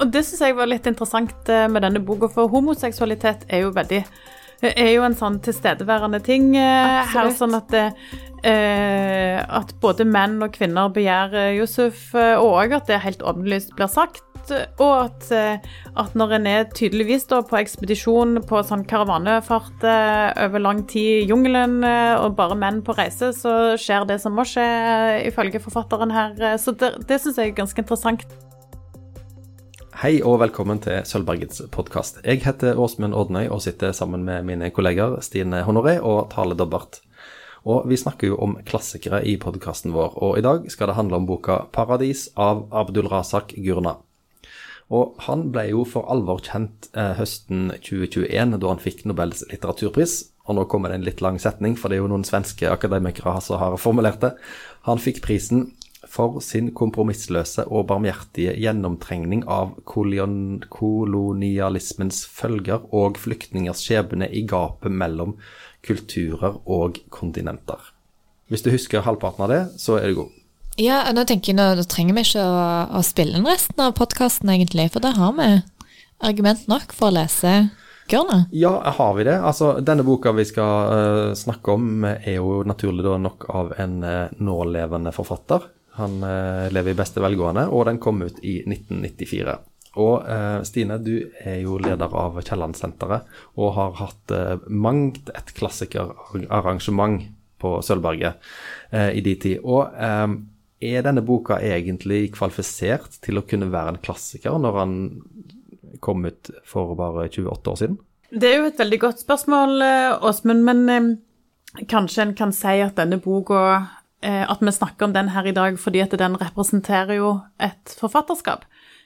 Og det syns jeg var litt interessant eh, med denne boka, for homoseksualitet er jo veldig er jo en sånn tilstedeværende ting Absolutt. her, sånn at, eh, at både menn og kvinner begjærer Josef, eh, og at det helt åpenlyst blir sagt. Og at, eh, at når en er tydeligvis da på ekspedisjon på sånn karavanefart eh, over lang tid i jungelen, eh, og bare menn på reise, så skjer det som må skje, ifølge forfatteren her. Så det, det syns jeg er ganske interessant. Hei og velkommen til Sølvbergets podkast. Jeg heter Åsmund Ordnøy og sitter sammen med mine kolleger Stine Honoré og Tale Dobbert. Og vi snakker jo om klassikere i podkasten vår, og i dag skal det handle om boka 'Paradis' av Abdul Razak Gurna. Og han ble jo for alvor kjent eh, høsten 2021, da han fikk Nobels litteraturpris. Og nå kommer det en litt lang setning, for det er jo noen svenske akademikere som har formulert det. Han fikk prisen for sin kompromissløse og barmhjertige gjennomtrengning av kolonialismens følger og flyktningers skjebne i gapet mellom kulturer og kontinenter. Hvis du husker halvparten av det, så er du god. Ja, nå tenker jeg, nå, nå trenger vi ikke å, å spille inn resten av podkasten, egentlig, for da har vi argument nok for å lese Gørne. Ja, har vi det? Altså, denne boka vi skal uh, snakke om, er jo naturlig nok av en uh, nålevende forfatter. Han eh, lever i beste velgående, og den kom ut i 1994. Og eh, Stine, du er jo leder av Kielland-senteret og har hatt eh, mangt et klassikerarrangement på Sølvberget i din tid. Og er denne boka egentlig kvalifisert til å kunne være en klassiker når han kom ut for bare 28 år siden? Det er jo et veldig godt spørsmål, Åsmund, men kanskje en kan si at denne boka at vi snakker om den her i dag fordi at den representerer jo et forfatterskap.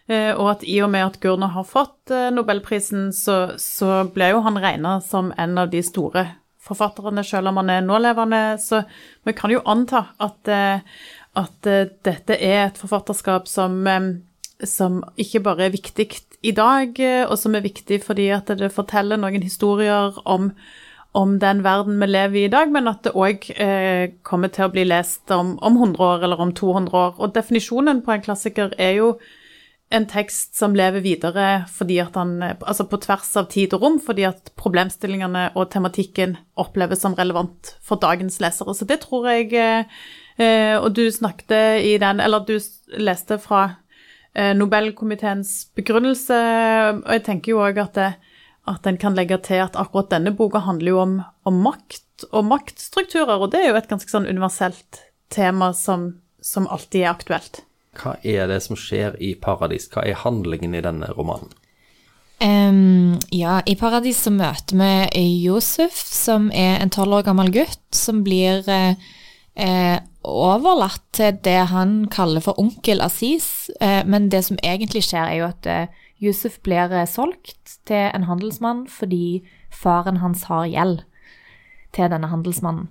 Eh, og at i og med at Gurner har fått eh, nobelprisen, så, så ble jo han regna som en av de store forfatterne, selv om han er nålevende. Så vi kan jo anta at, at dette er et forfatterskap som, som ikke bare er viktig i dag, og som er viktig fordi at det forteller noen historier om om den verden vi lever i i dag, men at det òg eh, kommer til å bli lest om, om 100 år eller om 200 år. Og definisjonen på en klassiker er jo en tekst som lever videre fordi at han, altså på tvers av tid og rom, fordi at problemstillingene og tematikken oppleves som relevant for dagens lesere. Så det tror jeg eh, Og du snakket i den, eller du leste fra eh, Nobelkomiteens begrunnelse, og jeg tenker jo òg at det, at en kan legge til at akkurat denne boka handler jo om, om, makt og maktstrukturer, og det er jo et ganske sånn universelt tema som, som, alltid er aktuelt. Hva er det som skjer i Paradis? Hva er handlingen i denne romanen? Um, ja, i Paradis så møter vi Josef, som er en tolv år gammel gutt, som blir eh, overlatt til det han kaller for onkel Aziz, eh, men det som egentlig skjer, er jo at eh, Yusuf blir eh, solgt til en handelsmann fordi faren hans har gjeld til denne handelsmannen.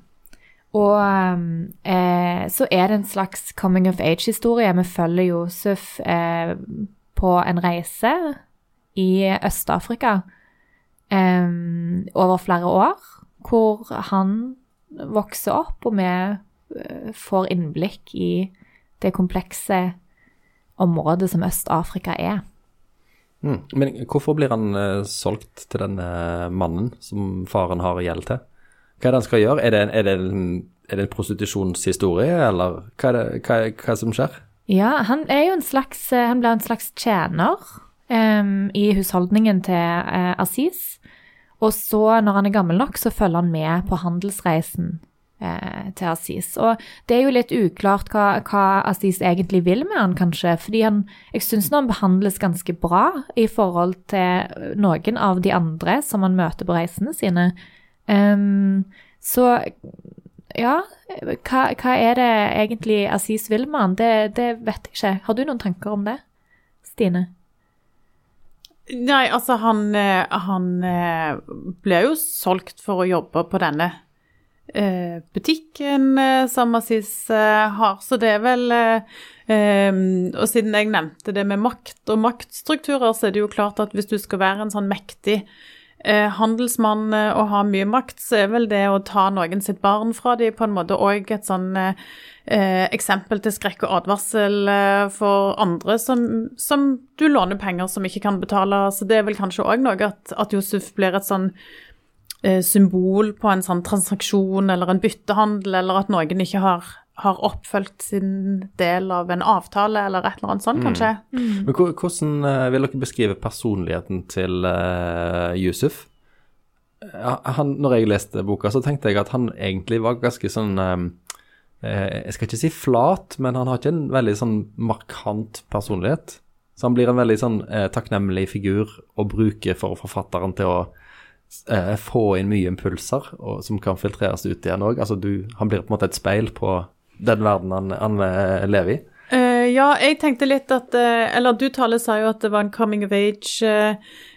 Og eh, så er det en slags coming of age-historie. Vi følger Josef eh, på en reise i Øst-Afrika eh, over flere år, hvor han vokser opp, og vi eh, får innblikk i det komplekse området som Øst-Afrika er. Mm. Men hvorfor blir han uh, solgt til denne mannen som faren har gjeld til? Hva er det han skal gjøre? Er det, er det, en, er det en prostitusjonshistorie, eller hva er det hva, hva som skjer? Ja, han er jo en slags eh, Han blir en slags tjener um, i husholdningen til uh, Aziz. Og så, når han er gammel nok, så følger han med på handelsreisen eh, til Aziz. Og det er jo litt uklart hva, hva Aziz egentlig vil med han, kanskje. Fordi han, jeg syns han behandles ganske bra i forhold til noen av de andre som han møter på reisene sine. Um, så ja, hva, hva, er det egentlig Aziz vil med han? Det, det vet jeg ikke. Har du noen tanker om det, Stine? Nei, altså han, eh, han eh, ble jo solgt for å jobbe på denne Eh, butikken eh, som Aziz eh, har. Så det er vel Og siden jeg nevnte det med makt og maktstrukturer, så er det jo klart at hvis du skal være en sånn mektig eh, handelsmann eh, og ha mye makt, så er vel det å ta noen sitt barn fra dem på en måte òg et sånn eh, eh, eksempel til skrekk og advarsel eh, for andre som, som, du låner penger som ikke kan betale. Så det er vel kanskje òg noe at, at Josef blir et sånn eh, symbol på en sånn transaksjon eller en byttehandel, eller at noen ikke har har oppfølgt sin del av en avtale, eller et eller annet sånt, kanskje. Mm. Men hvordan uh, vil dere beskrive personligheten til uh, Yusuf? Han, når jeg leste boka, så tenkte jeg at han egentlig var ganske sånn um, Jeg skal ikke si flat, men han har ikke en veldig sånn markant personlighet. Så han blir en veldig sånn takknemlig figur å bruke for forfatteren til å få inn mye impulser og, som kan filtreres ut igjen òg. Altså, han blir på en måte et speil på den verden han, han eh, lever i? Uh, ja, jeg tenkte litt at uh, Eller du, Tale, sa jo at det var en coming of age-fortelling. Uh,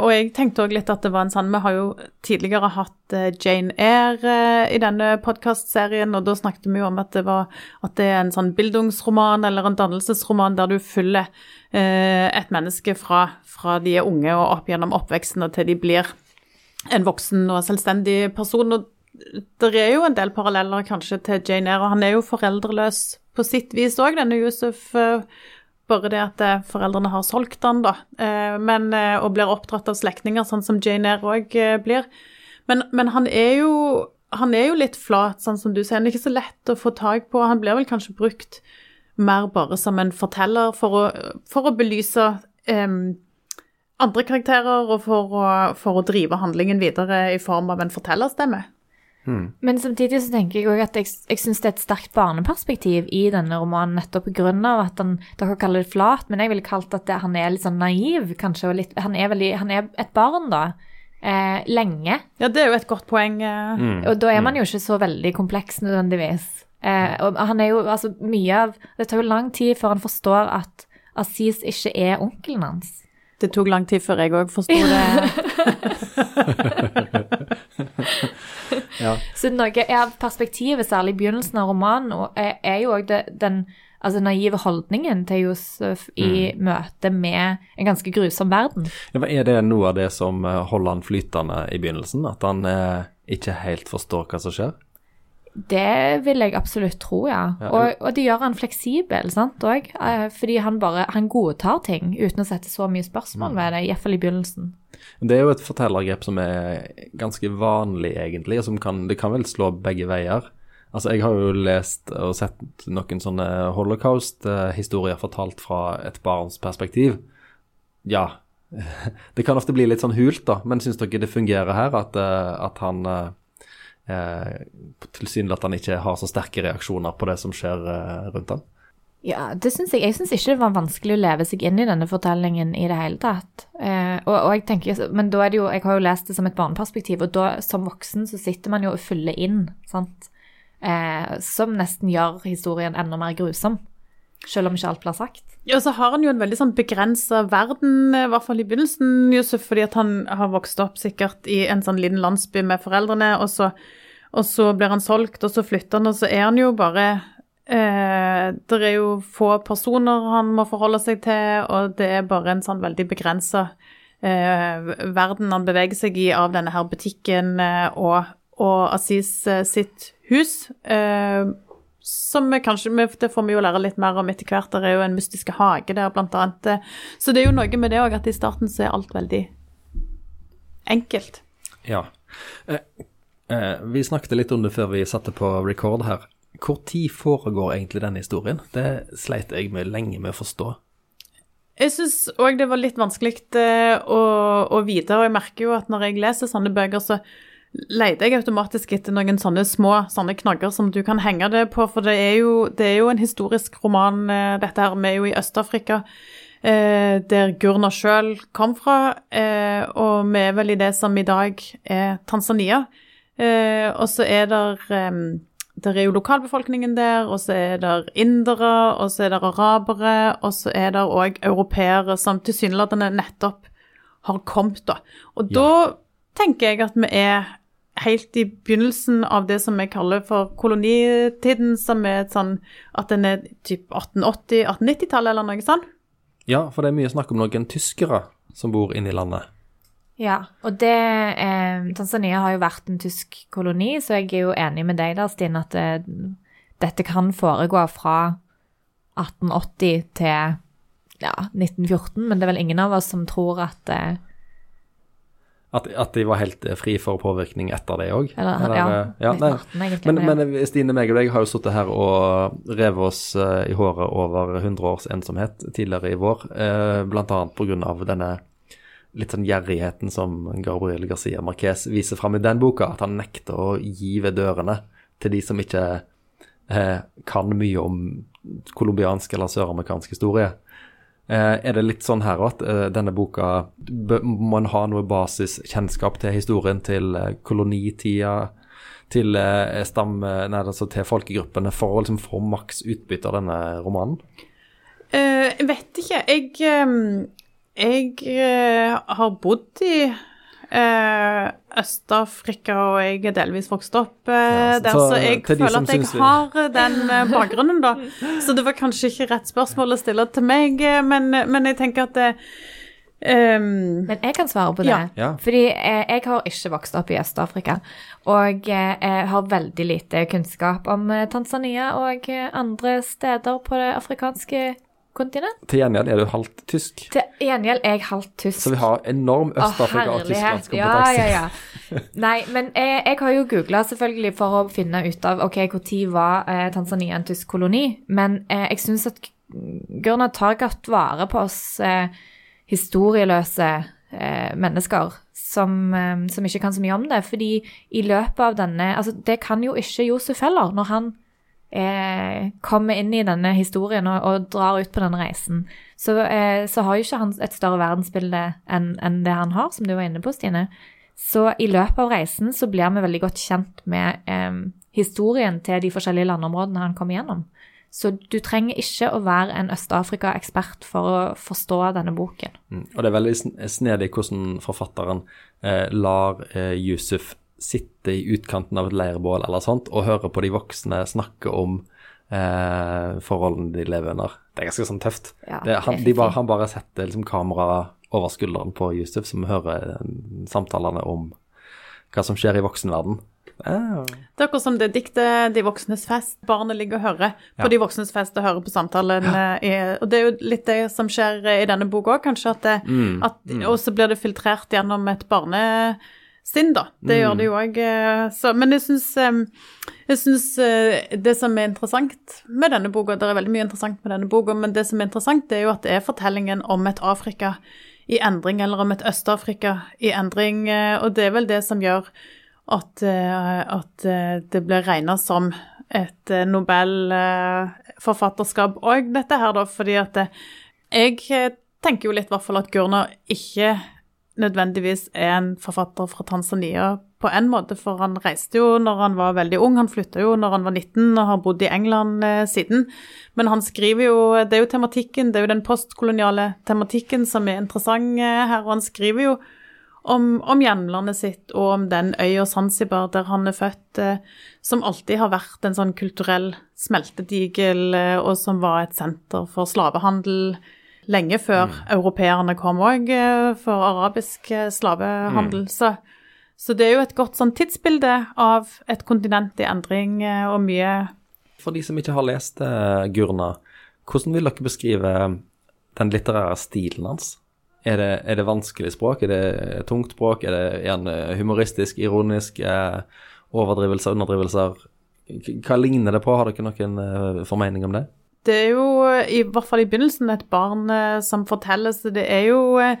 og jeg tenkte òg litt at det var en sånn Vi har jo tidligere hatt Jane Eyre i denne podkastserien, og da snakket vi jo om at det, var, at det er en sånn bildungsroman eller en dannelsesroman der du følger et menneske fra, fra de er unge og opp gjennom oppveksten og til de blir en voksen og selvstendig person. og det er jo en del paralleller kanskje til Jane Eyre, og han er jo foreldreløs på sitt vis òg, denne Yusuf. Eh, bare det at eh, foreldrene har solgt han, da. Eh, men, og blir oppdratt av slektninger, sånn som Jane Eyre òg blir. Men, men, han er jo han er jo litt flat, sånn som du sier. Han er ikke så lett å få tak på. Han blir vel kanskje brukt mer bare som en forteller for å, for å belyse um, andre karakterer, og for å, for å drive handlingen videre i form av en fortellerstemme. Mm. Men samtidig så tenker jeg òg at jeg, jeg syns det er et sterkt barneperspektiv i denne romanen, nettopp pga. at han, dere kaller det flat, men jeg ville kalt at det, han er litt sånn naiv, kanskje. Litt, han, er veldig, han er et barn, da. Eh, lenge. Ja, det er jo et godt poeng. Eh. Mm. Og da er man jo ikke så veldig kompleks nødvendigvis. Eh, og han er jo altså mye av Det tar jo lang tid før han forstår at Aziz ikke er onkelen hans. Det tok lang tid før jeg òg forsto det. ja. Så noe av perspektivet, særlig i begynnelsen av romanen, er, er jo òg den altså naive holdningen til Josef i mm. møte med en ganske grusom verden. Ja, er det noe av det som eh, holder han flytende i begynnelsen? At han eh, ikke helt forstår hva som skjer? Det vil jeg absolutt tro, ja. og, og, det gjør han fleksibel, sant, òg. Eh, fordi han bare han godtar ting uten å sette så mye spørsmål ved det, iallfall i begynnelsen. Det er jo et fortellergrep som er ganske vanlig, egentlig, og som kan, det kan vel slå begge veier. Altså, jeg har jo lest og sett noen sånne holocaust-historier fortalt fra et barns perspektiv. Ja, det kan ofte bli litt sånn hult, da, men syns dere det fungerer her, at, eh, at han eh, tilsynelatende ikke har så sterke reaksjoner på det som skjer eh, rundt han. Ja, det syns jeg. Jeg syns ikke det var vanskelig å leve seg inn i denne fortellingen i det hele tatt. Eh, og, og, jeg tenker, Men da er det jo Jeg har jo lest det som et barneperspektiv, og da som voksen så sitter man jo og fyller inn, sant. Eh, som nesten gjør historien enda mer grusom. Selv om ikke alt blir sagt. Ja, så har han jo en veldig sånn begrensa verden, i hvert fall i begynnelsen, Josef, fordi at han har vokst opp sikkert i en sånn liten landsby med foreldrene, og så og så blir han solgt, og så flytter han, og så er han jo bare eh, Det er jo få personer han må forholde seg til, og det er bare en sånn veldig begrensa eh, verden han beveger seg i av denne her butikken eh, og, og Aziz eh, sitt hus. Eh, som vi kanskje, Det får vi jo lære litt mer om etter hvert. Det er jo en mystiske hage der, blant annet. Så det er jo noe med det òg, at i starten så er alt veldig enkelt. Ja. Eh, Eh, vi snakket litt om det før vi satte på record her. Tid foregår egentlig denne historien? Det sleit jeg med lenge med å forstå. Jeg syns òg det var litt vanskelig eh, å, å, vite, og jeg merker jo at når jeg leser sånne bøker, så leter jeg automatisk etter noen sånne små sånne knagger som du kan henge det på, for det er jo, det er jo en historisk roman, eh, dette her. Vi er jo i Øst-Afrika. Eh, der Gurna sjøl kom fra, eh, og vi er vel i det som i dag er Tanzania. Eh, og så er der eh, der er jo lokalbefolkningen der, og så er det indere, og så er det arabere, og så er det òg europeere som tilsynelatende nettopp har kommet, da. Og ja. da tenker jeg at vi er helt i begynnelsen av det som vi kaller for kolonitiden, som er et sånn at den er typ 1880-1890-tallet eller noe sånt. Ja, for det er mye snakk om noen tyskere som bor inne i landet. Ja, og det eh, Tanzania har jo vært en tysk koloni, så jeg er jo enig med deg der, Stine, at det, dette kan foregå fra 1880 til ja, 1914, men det er vel ingen av oss som tror at eh, At, at de var helt eh, fri for påvirkning etter det òg? Ja, ja, nei. 1918 egentlig. Men, men eh, Stine, meg og deg har jo sittet her og revet oss eh, i håret over 100 års ensomhet tidligere i vår, eh, bl.a. pga. denne litt sånn gjerrigheten som Gabriel Garcia Marquez viser fram i den boka, at han nekter å gi ved dørene til de som ikke eh, kan mye om colombiansk eller søramerikansk historie. Eh, er det litt sånn her at eh, denne boka Må en ha noe basiskjennskap til historien til eh, kolonitida, til stam... Nei, altså til folkegruppene, for å liksom få maks utbytte av denne romanen? Jeg vet ikke. Jeg, jeg har bodd i eh, Øst-Afrika, og jeg er delvis vokst opp eh, Ja, så- der, så så jeg de føler at jeg vi- har eh, den eh, bakgrunnen, da. Så det var kanskje ikke rett spørsmål å stille til meg, eh, men, men jeg tenker at det, ehm, Men jeg kan svare på det. Ja. Ja. Fordi eh, jeg har ikke vokst opp i Øst-Afrika. Og eh, har veldig lite kunnskap om eh, Tanzania og eh, andre steder på det afrikanske kontinent. Til gjengjeld er du halvt tysk, Til gjengjeld er jeg halvt tysk. så vi har enorm Øst-Afrika- og. Tysklandskompetanse. Ja, ja, ja. Nei, men jeg, jeg har jo googla selvfølgelig for å finne ut av ok, når var eh, Tanzania en tysk koloni. Men eh, jeg syns at Gurna tar godt vare på oss eh, historieløse eh, mennesker som, eh, som ikke kan så mye om det. Fordi i løpet av denne Altså, det kan jo ikke Josef heller, når han eh, kommer inn i denne historien og, og drar ut på denne reisen. Så, eh, så har jo ikke han et større verdensbilde enn en det han har, som du var inne på, Stine. Så i løpet av reisen så blir vi veldig godt kjent med eh, historien til de forskjellige landområdene han kommer gjennom. Så du trenger ikke å være en Øst-Afrika-ekspert for å forstå denne boken. Mm. Og det er veldig snedig hvordan forfatteren eh, lar eh, Yusuf sitte i utkanten av et leirbål eller sånt, og høre på de voksne snakke om eh, forholdene de lever under. Det er ganske sånn tøft. Ja, det, han, de bare, han bare setter liksom kamera over skulderen på Yusuf, som hører eh, samtalene om hva som skjer i voksenverden. Ja. Det er akkurat som det diktet 'De voksnes fest'. Barnet ligger og hører på Ja. de voksnes fest og hører på samtalen. Ja. i, og det er jo litt det som skjer eh, i denne boka òg, kanskje. At det, Mm, at, Og så blir det filtrert gjennom et barnesinn, da. Det gjør det jo òg. Men jeg syns, jeg syns eh, det som er interessant med denne boka Det er veldig mye interessant med denne boka, men det som er interessant, det er jo at det er fortellingen om et Afrika i endring, eller om et Øst-Afrika i endring. eh, Og det er vel det som gjør at, eh, at det blir regna som et Nobel-forfatterskap òg, dette her, da, fordi at jeg tenker jo litt i hvert fall at Gurner ikke nødvendigvis er en forfatter fra Tanzania på en måte, for han reiste jo når han var veldig ung, han flytta jo når han var 19 og har bodd i England eh, siden. Men han skriver jo Det er jo tematikken, det er jo den postkoloniale tematikken som er interessant eh, her, og han skriver jo om, om hjemlandet sitt og om den øya Zanzibar der han er født, eh, som alltid har vært en sånn kulturell smeltedigel, eh, og som var et senter for slavehandel lenge før europeerne kom òg, eh, for arabisk eh, slavehandel. Så, så det er jo et godt sånn tidsbilde av et kontinent i endring eh, og mye For de som ikke har lest Gurna, hvordan vil dere beskrive den litterære stilen hans? Er det, er det vanskelig språk? Er det tungt språk? Er det en humoristisk, ironisk? Overdrivelser, underdrivelser? Hva ligner det på? Har dere noen formening om det? Det er jo eh, i hvert fall i begynnelsen et barn eh, som forteller, så det er jo eh,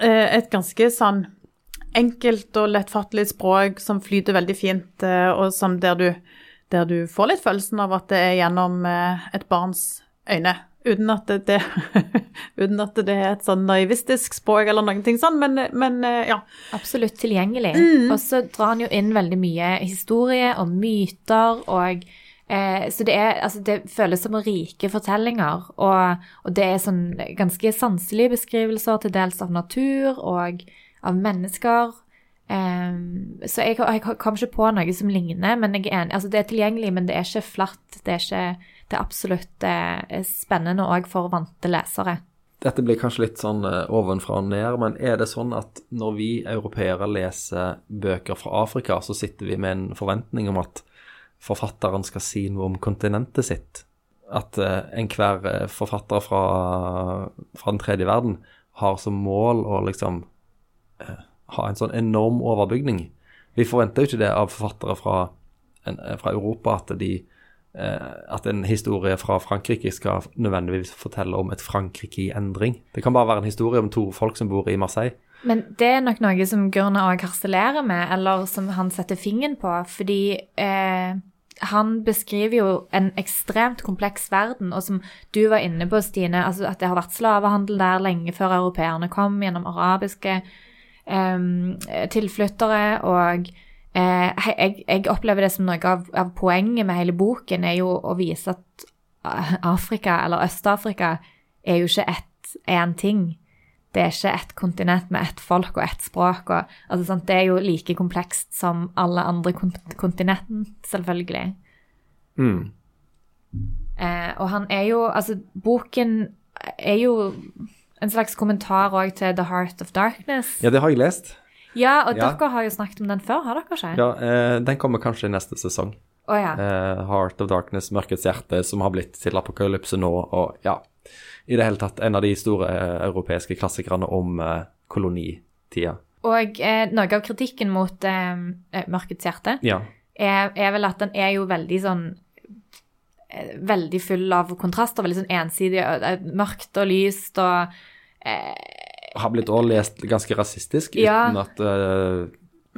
et ganske sånn enkelt og lettfattelig språk som flyter veldig fint, og som der du, der du får litt følelsen av at det er gjennom et barns øyne. Uten at det, det, uten at det er et sånn naivistisk språk eller noen ting sånn, men, men ja. Absolutt tilgjengelig. Og så drar han jo inn veldig mye historie og myter og eh, Så det, er, altså det føles som rike fortellinger, og, og det er sånn ganske sanselige beskrivelser til dels av natur og av mennesker. Eh, så jeg, jeg kom ikke på noe som ligner, men jeg er enig. Altså det er tilgjengelig, men det er ikke flatt. Det er, ikke, det er absolutt eh, spennende òg for vante lesere. dette blir kanskje litt sånn eh, ovenfra og ned, men er det sånn at når vi europeere leser bøker fra Afrika, så sitter vi med en forventning om at forfatteren skal si noe om kontinentet sitt? At eh, enhver eh, forfatter fra, fra den tredje verden har som mål å liksom eh, ha en sånn enorm overbygning. Vi forventer jo ikke det av forfattere fra, en, eh, fra Europa, at de eh, at en historie fra Frankrike skal nødvendigvis fortelle om et Frankrike i endring. Det kan bare være en historie om to folk som bor i Marseille. Men det er nok noe som Gurna òg harselerer med, eller som han setter fingeren på, fordi eh, han beskriver jo en ekstremt kompleks verden, og som du var inne på, Stine, altså at det har vært slavehandel der lenge før europeerne kom, gjennom arabiske eh, tilflyttere, og eh, jeg, jeg, opplever det som noe av, av, poenget med hele boken, er jo å vise at Afrika, eller Øst-Afrika, er jo ikke ett én ting det er ikke ett kontinent med ett folk og ett språk. Og, altså, sant? Det er jo like komplekst som alle andre kont selvfølgelig. Mm. Eh, og han er jo Altså, boken er jo en slags kommentar òg til The Heart of Darkness. Ja, det har jeg lest. Ja, og ja. dere har jo snakket om den før, har dere ikke? Ja, eh, den kommer kanskje i neste sesong. Oh, ja. eh, Heart of Darkness, Mørkets hjerte, som har blitt til apokalypse nå, og ja i det hele tatt en av de store eh, europeiske klassikerne om eh, kolonitida. Og eh, noe av kritikken mot eh, eh Mørkets hjerte ja. er, er, vel at den er jo veldig sånn eh, Veldig full av kontraster, veldig sånn ensidig, mørkt og lyst og Har blitt også lest ganske rasistisk, ja. uten at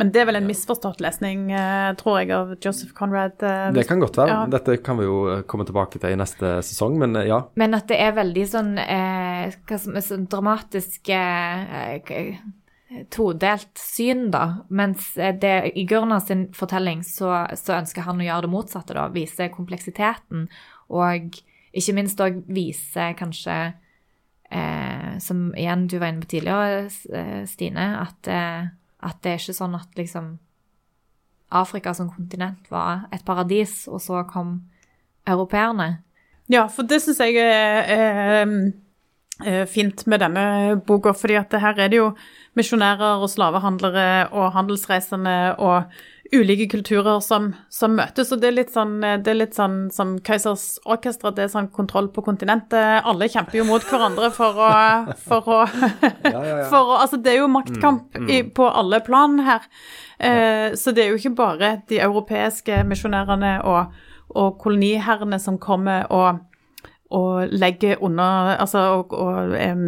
men det er vel en misforstått lesning, eh, tror jeg, av Joseph Conrad. Eh, det kan godt være. Ja. Dette kan vi jo eh, komme tilbake til i neste sesong, men ja. Men at det er veldig sånn, eh, sånn dramatisk eh, todelt syn, da. Mens det, i Gurnas sin fortelling så, så, ønsker han å gjøre det motsatte, da. Vise kompleksiteten. Og ikke minst òg vise kanskje eh, Som igjen du var inne på tidligere, Stine, at at det er ikke sånn at liksom Afrika som kontinent var et paradis, og så kom europeerne. Ja, for det syns jeg er, er, er, fint med denne boka, fordi at her er det jo misjonærer og slavehandlere og handelsreisende og ulike kulturer som, som, møtes. Og det er litt sånn, det er litt sånn som Kaisers Orkester, det er sånn kontroll på kontinentet. Alle kjemper jo mot hverandre for å, for å, ja, ja, ja. For å Altså, det er jo maktkamp mm, mm. I, på alle plan her. Eh, så det er jo ikke bare de europeiske misjonærene og, og koloniherrene som kommer og, og legger under Altså og, og um,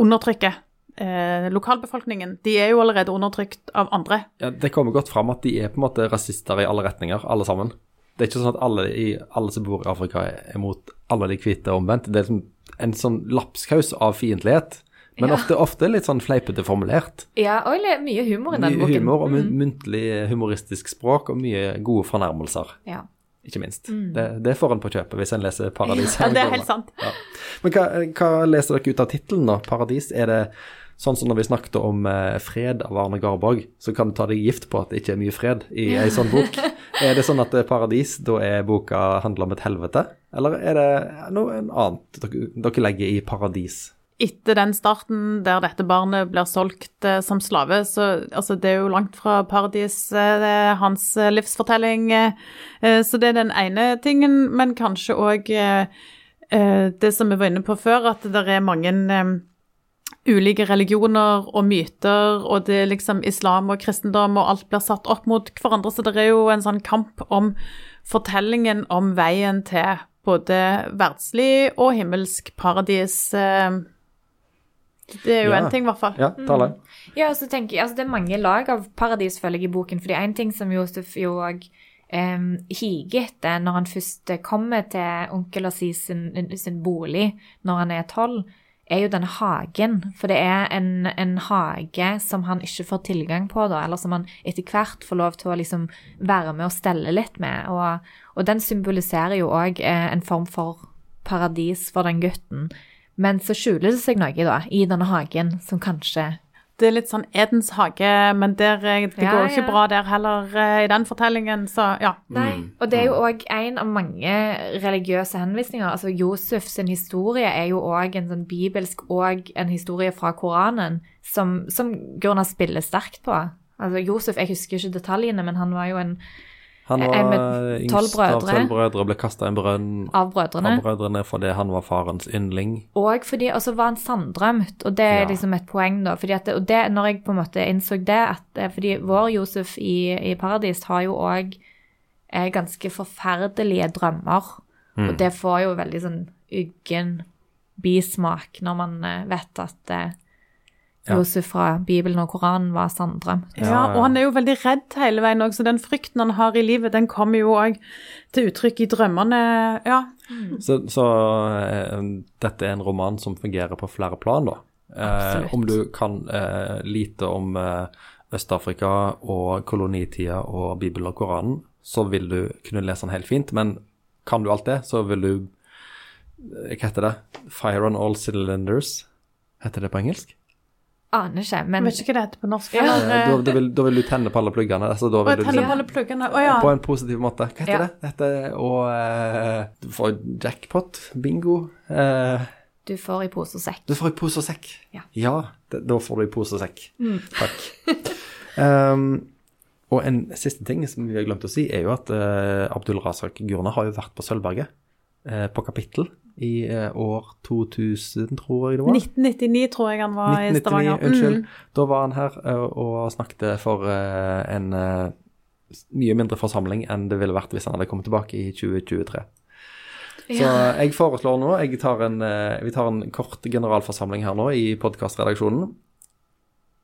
undertrykker eh, lokalbefolkningen. De er jo allerede undertrykt av andre. Ja, Det kommer godt fram at de er på en måte rasister i alle retninger, alle sammen. Det er ikke sånn at alle, i, alle som bor i Afrika er mot alle de hvite omvendt. Det er liksom en sånn lapskaus av fiendtlighet. Men ja. ofte, ofte, litt sånn fleipete formulert. Ja, og mye humor i den boken. Mye humor og mm. muntlig humoristisk språk, og mye gode fornærmelser. Ja. Ikke minst. Mm. Det, det, får en på kjøpet hvis en leser Paradis. Ja, det er helt sant. Ja. Men hva, hva, leser dere ut av tittelen, da? Paradis? Er det Sånn som når vi snakket om eh, fred av Arne Garborg, så kan du ta deg gift på at det ikke er mye fred i ei sånn bok. er det sånn at det er paradis, da er boka handler om et helvete? Eller er det noe annet dere, legger i paradis? Etter den starten der dette barnet blir solgt eh, som slave, så altså, det er jo langt fra paradis, eh, det er hans eh, livsfortelling. Eh, så det er den ene tingen, men kanskje òg eh, det som vi var inne på før, at det er mange ulike religioner og myter, og det er liksom islam og kristendom, og alt blir satt opp mot hverandre. Så det er jo en sånn kamp om fortellingen om veien til både verdslig og himmelsk paradis. Eh, det er jo én ja. ting, i hvert fall. Ja, tale. Mm. Ja, så tenker jeg, altså Det er mange lag av paradis, føler jeg, i boken. fordi en ting som Josef jo òg um, higer etter når han først kommer til onkel og sin, sin bolig når han er tolv, er jo denne hagen. For det er en, en, hage som han ikke får tilgang på, da, eller som han etter hvert får lov til å liksom være med og stelle litt med. Og, og den symboliserer jo òg eh, en form for paradis for den gutten. Men så skjuler det seg noe da, i denne hagen som kanskje det er litt sånn Edens hage, men der, eh, det Ja, går ikke ja. bra der heller eh, i den fortellingen, så ja. Nei, og det er jo òg en av mange religiøse henvisninger. Altså Josef sin historie er jo òg en sånn bibelsk og en historie fra Koranen som, som Gurna spiller sterkt på. Altså Josef, jeg husker ikke detaljene, men han var jo en Han var yngst av tolv brødre, ble kasta i en brønn av brødrene. av brødrene fordi han var farens yndling. Og fordi Og så var han sanndrømt, og det er Ja. liksom et poeng, da. Fordi at det, og det, når jeg på en måte innså det, at eh, fordi vår Josef i, i Paradis har jo òg eh, ganske forferdelige drømmer. Og det får jo veldig sånn uggen bismak når man eh, vet at eh, Ja. Josef fra Bibelen og Koranen var sanndrømt. Ja, ja. og han er jo veldig redd hele veien òg, så den frykten han har i livet, den kommer jo òg til uttrykk i drømmene. Ja. Så, så uh, dette er en roman som fungerer på flere plan, da. Uh, Absolutt. om du kan uh, lite om Øst-Afrika og kolonitida og Bibelen og Koranen, så vil du kunne lese den helt fint. Men kan du alt det, så vil du Hva heter det? Fire on all cylinders? Heter det på engelsk? Aner ikke, Jeg men vet ikke hva det heter på norsk. Ja. eller, Eh, eh, Da, da, vil, da vil du tenne på alle pluggene. Altså, da vil du tenne liksom- på alle pluggene. Å ja. På en positiv måte. Hva heter Ja. det? Dette og uh, Du får jackpot, bingo. Uh, du får i pose og sekk. du får i pose og sekk. Ja. det, da får du i pose og sekk. Takk. um, og en siste ting som vi har glemt å si, er jo at uh, Abdul Razak Gurna har jo vært på Sølvberget eh, på kapittel i eh, år 2000, tror jeg det var. 1999 tror jeg han var i 1999, Stavanger. unnskyld. Mm. Da var han her eh, og snakket for eh, en mye mindre forsamling enn det ville vært hvis han hadde kommet tilbake i 2023. Så jeg foreslår nå jeg tar en, Vi tar en kort generalforsamling her nå i podkastredaksjonen.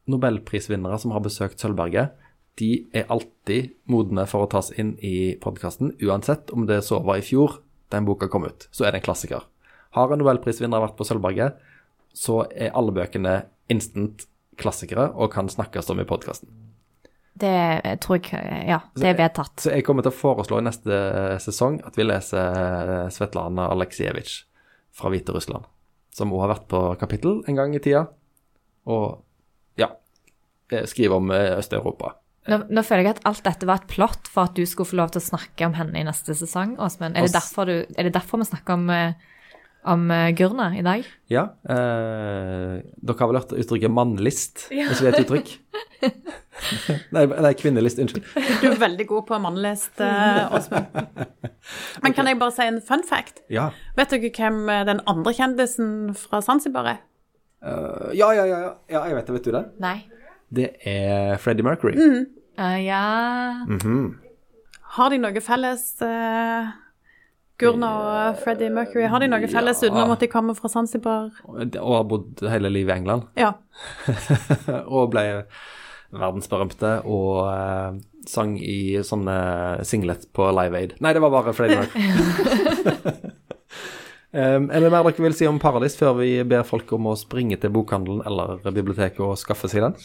Nobelprisvinnere som har besøkt Sølvberget, de er alltid modne for å tas inn i podkasten, uansett om det så var i fjor den boka kom ut. Så er det en klassiker. Har en nobelprisvinner vært på Sølvberget, så er alle bøkene instant klassikere og kan snakkes om i podkasten. Det tror jeg Ja, det er vedtatt. Så jeg kommer til å foreslå i neste eh, sesong at vi leser eh, Svetlana Aleksejevitsj fra Hviterussland, som hun har vært på kapittel en gang i tida, og ja, eh, skriver om Øst-Europa. Nå, nå føler jeg at alt dette var et plott for at du skulle få lov til å snakke om henne i neste sesong, Åsmund. Er, er det derfor vi snakker om, eh, om eh, Gurna i dag? Ja, eh, dere har vel hørt uttrykket 'mannlist', hvis det er et uttrykk? nei, nei, kvinnelist, unnskyld. Du er veldig god på mannlist, eh, Åsmund. Men kan jeg bare si en fun fact? Ja. Vet dere hvem den andre kjendisen fra Zanzibar er? Uh, ja, ja, ja, ja, ja, jeg vet det, vet du det? Nei. Det er Freddie Mercury. Eh, ja Har de noe felles, uh, Gurna og Freddie Mercury? Har de noe felles Ja. utenom at de kommer fra Zanzibar? Og har bodd hele livet i England. Ja. og ble verdensberømte og uh, sang i sånne singlet på Live Aid. Nei, det var bare Freddie Mercury. um, er det mer dere vil si om Paradis før vi ber folk om å springe til bokhandelen eller biblioteket og skaffe seg den?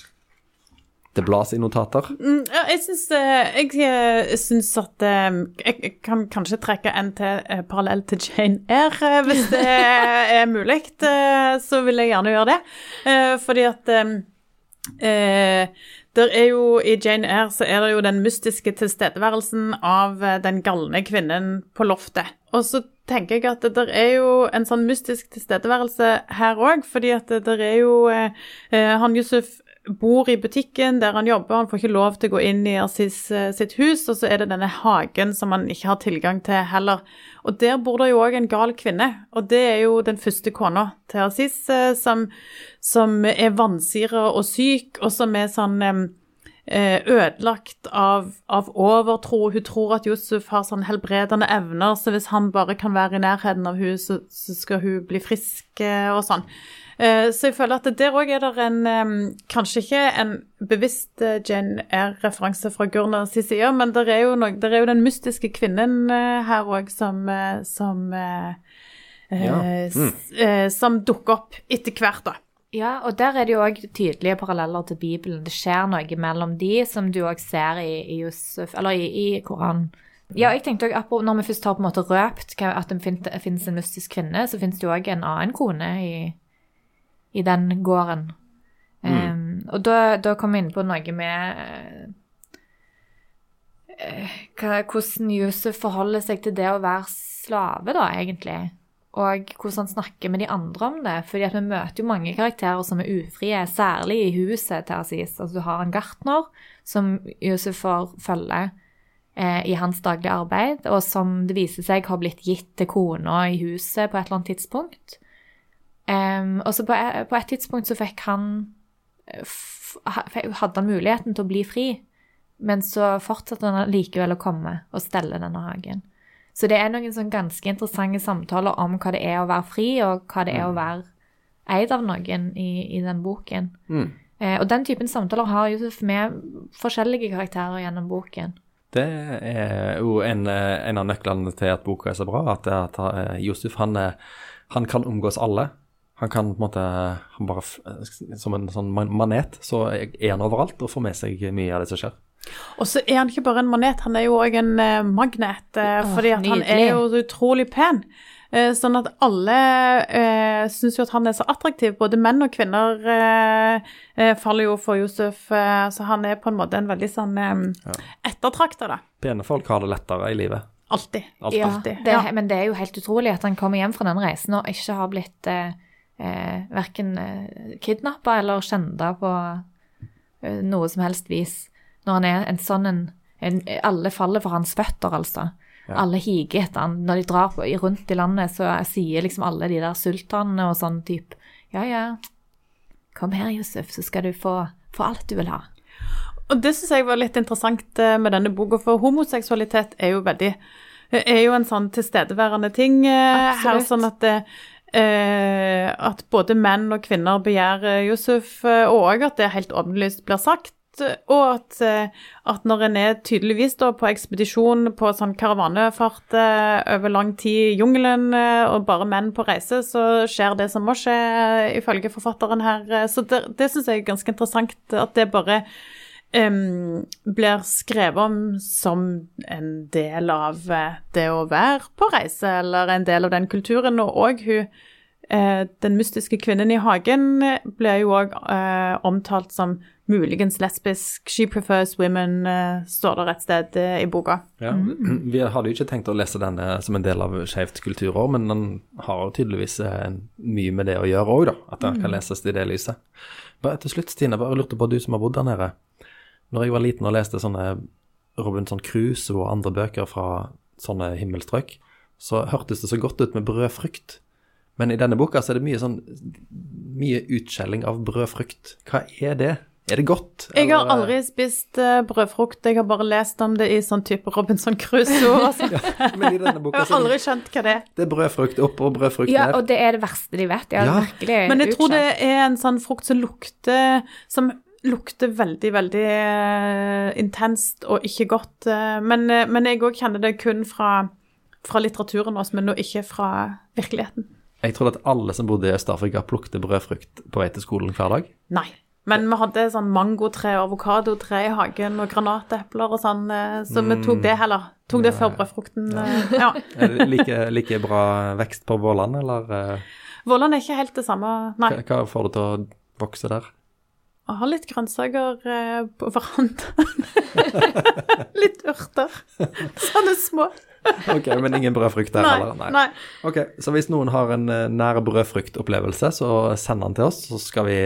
Det blas i notater. Mm, ja, jeg syns, eh, jeg, eh, syns at eh, Jeg kan kanskje trekke en til parallell til Jane Eyre, hvis det er mulig. Så vil jeg gjerne gjøre det. Fordi at der er jo, I Jane Eyre så er det jo den mystiske tilstedeværelsen av den galne kvinnen på loftet. Og så tenker jeg at det der er jo en sånn mystisk tilstedeværelse her òg, fordi at det der er jo eh, eh, Han Yusuf bor i butikken der han jobber, han får ikke lov til å gå inn i Aziz eh, sitt hus, og så er det denne hagen som han ikke har tilgang til heller. Og der bor det jo òg en gal kvinne, og det er jo den første kona til Aziz, eh, som, som er vansira og syk, og som er sånn eh, ødelagt av, av overtro. Hun tror at Josef har sånn helbredende evner, så hvis han bare kan være i nærheten av hun, så, så skal hun bli frisk og sånn. Eh, Så jeg føler at der òg er det en Kanskje ikke en bevisst eh, Jane Eyre-referanse fra Gurnas side, men der er jo, noe, der er jo den mystiske kvinnen eh, her òg som, eh, som eh, eh, Ja. s- eh, Som dukker opp etter hvert, da. Ja, og der er det jo òg tydelige paralleller til Bibelen. Det skjer noe mellom de, som du òg ser i, i Josef, eller i, i Koranen. Ja, jeg tenkte også, Når vi først har på en måte røpt at det finnes en mystisk kvinne, så finnes det jo òg en annen kone i, i den gården. Um, og da, da kom vi inn på noe med uh, hva, hvordan Yusuf forholder seg til det å være slave, da, egentlig. Og hvordan han snakker med de andre om det. fordi vi møter jo mange karakterer som er ufrie, særlig i huset til Aziz. Altså, du har en gartner som Yusuf får følge eh, i hans daglige arbeid, og som det viser seg har blitt gitt til kona i huset på et eller annet tidspunkt. Um, og så på, på, et tidspunkt så fikk han Hadde han muligheten til å bli fri, men så fortsatte han likevel å komme og stelle denne hagen. Så det er noen sånn ganske interessante samtaler om hva det er å være fri, og hva det er å være eid av noen i, i den boken. Mm. Eh, og den typen samtaler har Josef med forskjellige karakterer gjennom boken. Det er jo en, en av nøklene til at boka er så bra, at, at uh, Josef han, han, kan omgås alle. Han kan på en måte han bare, Som en sånn manet så er han overalt og får med seg mye av det som skjer. Og så er han ikke bare en manet, han er jo òg en uh, magnet. Uh, fordi at han er jo utrolig pen. Sånn at alle eh, syns jo at han er så attraktiv. Både menn og kvinner faller jo for Josef. så han er på en måte en veldig sånn eh, ja. ettertrakta, da. Pene folk har det lettere i livet. Alltid. Alltid. Ja, det, ja. Men det er jo helt utrolig at han kommer hjem fra den reisen og ikke har blitt eh, eh, verken eh, kidnappa eller skjenda på noe som helst vis når han er en sånn en, en Alle faller for hans føtter, altså. Ja. Alle higer etter han. Når de drar rundt i landet, så sier liksom alle de der sultanene og sånn type Ja, ja, kom her, Josef, så skal du få, få alt du vil ha. Og det syns jeg var litt interessant eh, med denne boka, for homoseksualitet er jo veldig er jo en sånn tilstedeværende ting eh, Absolutt. her. sånn at det, eh, at både menn og kvinner begjærer Josef, og at det helt åpenlyst blir sagt og at, eh, at, når en er tydeligvis da på ekspedisjon på sånn karavanefart eh, over lang tid i jungelen, eh, og bare menn på reise, så skjer det som må skje, ifølge forfatteren her. Så det, det syns jeg er ganske interessant, at det bare um, blir skrevet om som en del av det å være på reise, eller en del av den kulturen. Og òg hun den mystiske kvinnen i hagen blir jo òg uh, omtalt som muligens lesbisk. She prefers women, uh, står det et sted uh, i boka. Ja, mm. Vi hadde jo ikke tenkt å lese denne som en del av Skeivt kulturår, men den har jo tydeligvis uh, mye med det å gjøre òg, da. At den mm. kan leses i det lyset. Bare til slutt, Stine, bare lurte på du som har bodd der nede. Når jeg var liten og leste sånne Robinson Crusoe og andre bøker fra sånne himmelstrøk, så hørtes det så godt ut med brødfrukt. Men i denne boka så er det mye sånn mye utskjelling av brødfrukt. Hva er det? Er det godt? Jeg har aldri spist uh, brødfrukt, jeg har bare lest om det i sånn type Robinson Crusoe. Altså. ja, men i denne boka, jeg har aldri skjønt hva det er. Det er brødfrukt opp og brødfrukt ned. Ja, og det er det verste de vet. Ja, virkelig Men jeg tror det er en sånn frukt som lukter som lukter veldig, veldig uh, intenst og ikke godt. Uh, men, uh, men, jeg òg kjenner det kun fra, fra litteraturen, også, men ikke fra virkeligheten. Jeg trodde at alle som bodde i Øst-Afrika, plukket brødfrukt på vei til skolen hver dag. Nei. Men vi hadde sånn mangotre og avokadotre i hagen og granatepler og sånn, så så vi tok det heller. Tok det før brødfrukten. Ja. Eh, ja. Det like, like, bra vekst på Våland, eller? Eh? Våland er ikke helt det samme, nei. Hva, hva får du til å vokse der? Jeg har litt grønnsaker på verandaen. litt urter. Sånne små. ok, men ingen brødfrukt der nei, heller? Nei. nei. Ok, Så hvis noen har en nær brødfruktopplevelse, så send den til oss, så skal vi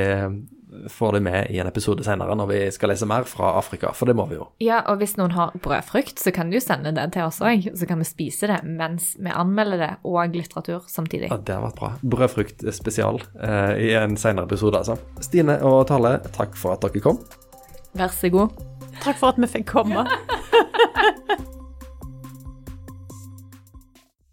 får det med i en episode senere når vi skal lese mer fra Afrika, for det må vi jo. Ja, og hvis noen har brødfrukt, så kan du sende det til oss òg, så kan vi spise det mens vi anmelder det, og litteratur samtidig. Ja, Det har vært bra. Brødfrukt spesial eh, i en senere episode, altså. Stine og Tale, takk for at dere kom. Vær så god. Takk for at vi fikk komme.